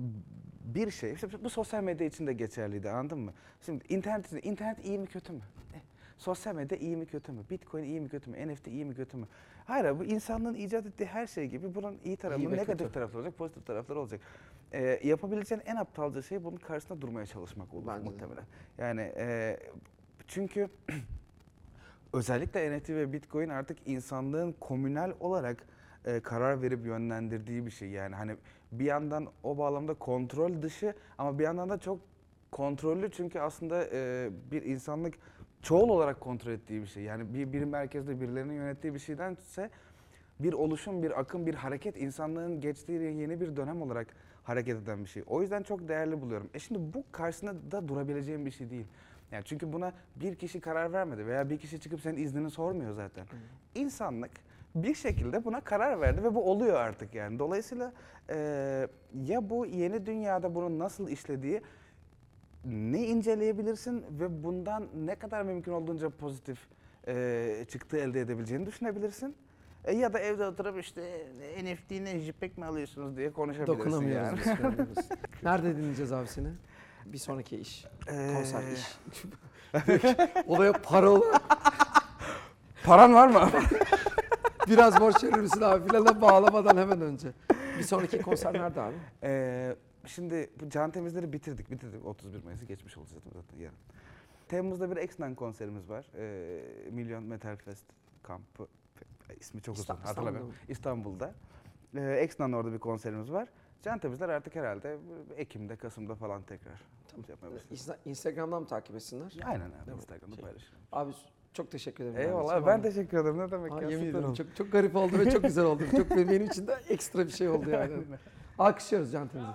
bir şey, işte bu sosyal medya için de geçerliydi anladın mı? Şimdi internet, internet iyi mi kötü mü? Eh, Sosyal medya iyi mi kötü mü? Bitcoin iyi mi kötü mü? NFT iyi mi kötü mü? Hayır bu insanlığın icat ettiği her şey gibi bunun iyi tarafı, İyi negatif kötü. tarafları olacak, pozitif tarafları olacak. Ee, yapabileceğin en aptalca şey bunun karşısında durmaya çalışmak olur Bence de. muhtemelen. Yani e, çünkü özellikle NFT ve Bitcoin artık insanlığın komünel olarak e, karar verip yönlendirdiği bir şey. Yani hani bir yandan o bağlamda kontrol dışı ama bir yandan da çok kontrollü çünkü aslında e, bir insanlık çoğul olarak kontrol ettiği bir şey. Yani bir, bir merkezde birilerinin yönettiği bir şeydense bir oluşum, bir akım, bir hareket insanlığın geçtiği yeni bir dönem olarak hareket eden bir şey. O yüzden çok değerli buluyorum. E şimdi bu karşısında da durabileceğim bir şey değil. Yani çünkü buna bir kişi karar vermedi veya bir kişi çıkıp senin iznini sormuyor zaten. İnsanlık bir şekilde buna karar verdi ve bu oluyor artık yani. Dolayısıyla e, ya bu yeni dünyada bunun nasıl işlediği ne inceleyebilirsin ve bundan ne kadar mümkün olduğunca pozitif e, çıktı elde edebileceğini düşünebilirsin. E, ya da evde oturup işte NFT ne JPEG mi alıyorsunuz diye konuşabilirsin Dokunamıyoruz yani. biz. Nerede dinleyeceğiz abi seni? Bir sonraki iş. Ee, Konser iş. Olaya para olarak Paran var mı? biraz borç verir misin abi filana bağlamadan hemen önce. Bir sonraki konser nerede abi? Ee, şimdi bu can temizleri bitirdik. Bitirdik. 31 Mayıs'ı geçmiş olacak zaten yarın. Temmuz'da bir Exnan konserimiz var. Ee, Milyon Metal Fest kampı. İsmi çok uzun İstanbul- hatırlamıyorum. İstanbul'da. Exnan'da orada bir konserimiz var. Can temizler artık herhalde Ekim'de, Kasım'da falan tekrar tamam. yapmaya başlayacağız. İnsta- Instagram'dan mı takip etsinler? Aynen abi Değil? Instagram'da Şey, paylaşırım. Abi çok teşekkür ederim. Eyvallah Abi. ben teşekkür ederim. Ne demek Aa, ya yemin ederim çok, çok garip oldu ve çok güzel oldu. Çok benim için de ekstra bir şey oldu yani. Alkışlıyoruz Can Temiz'i.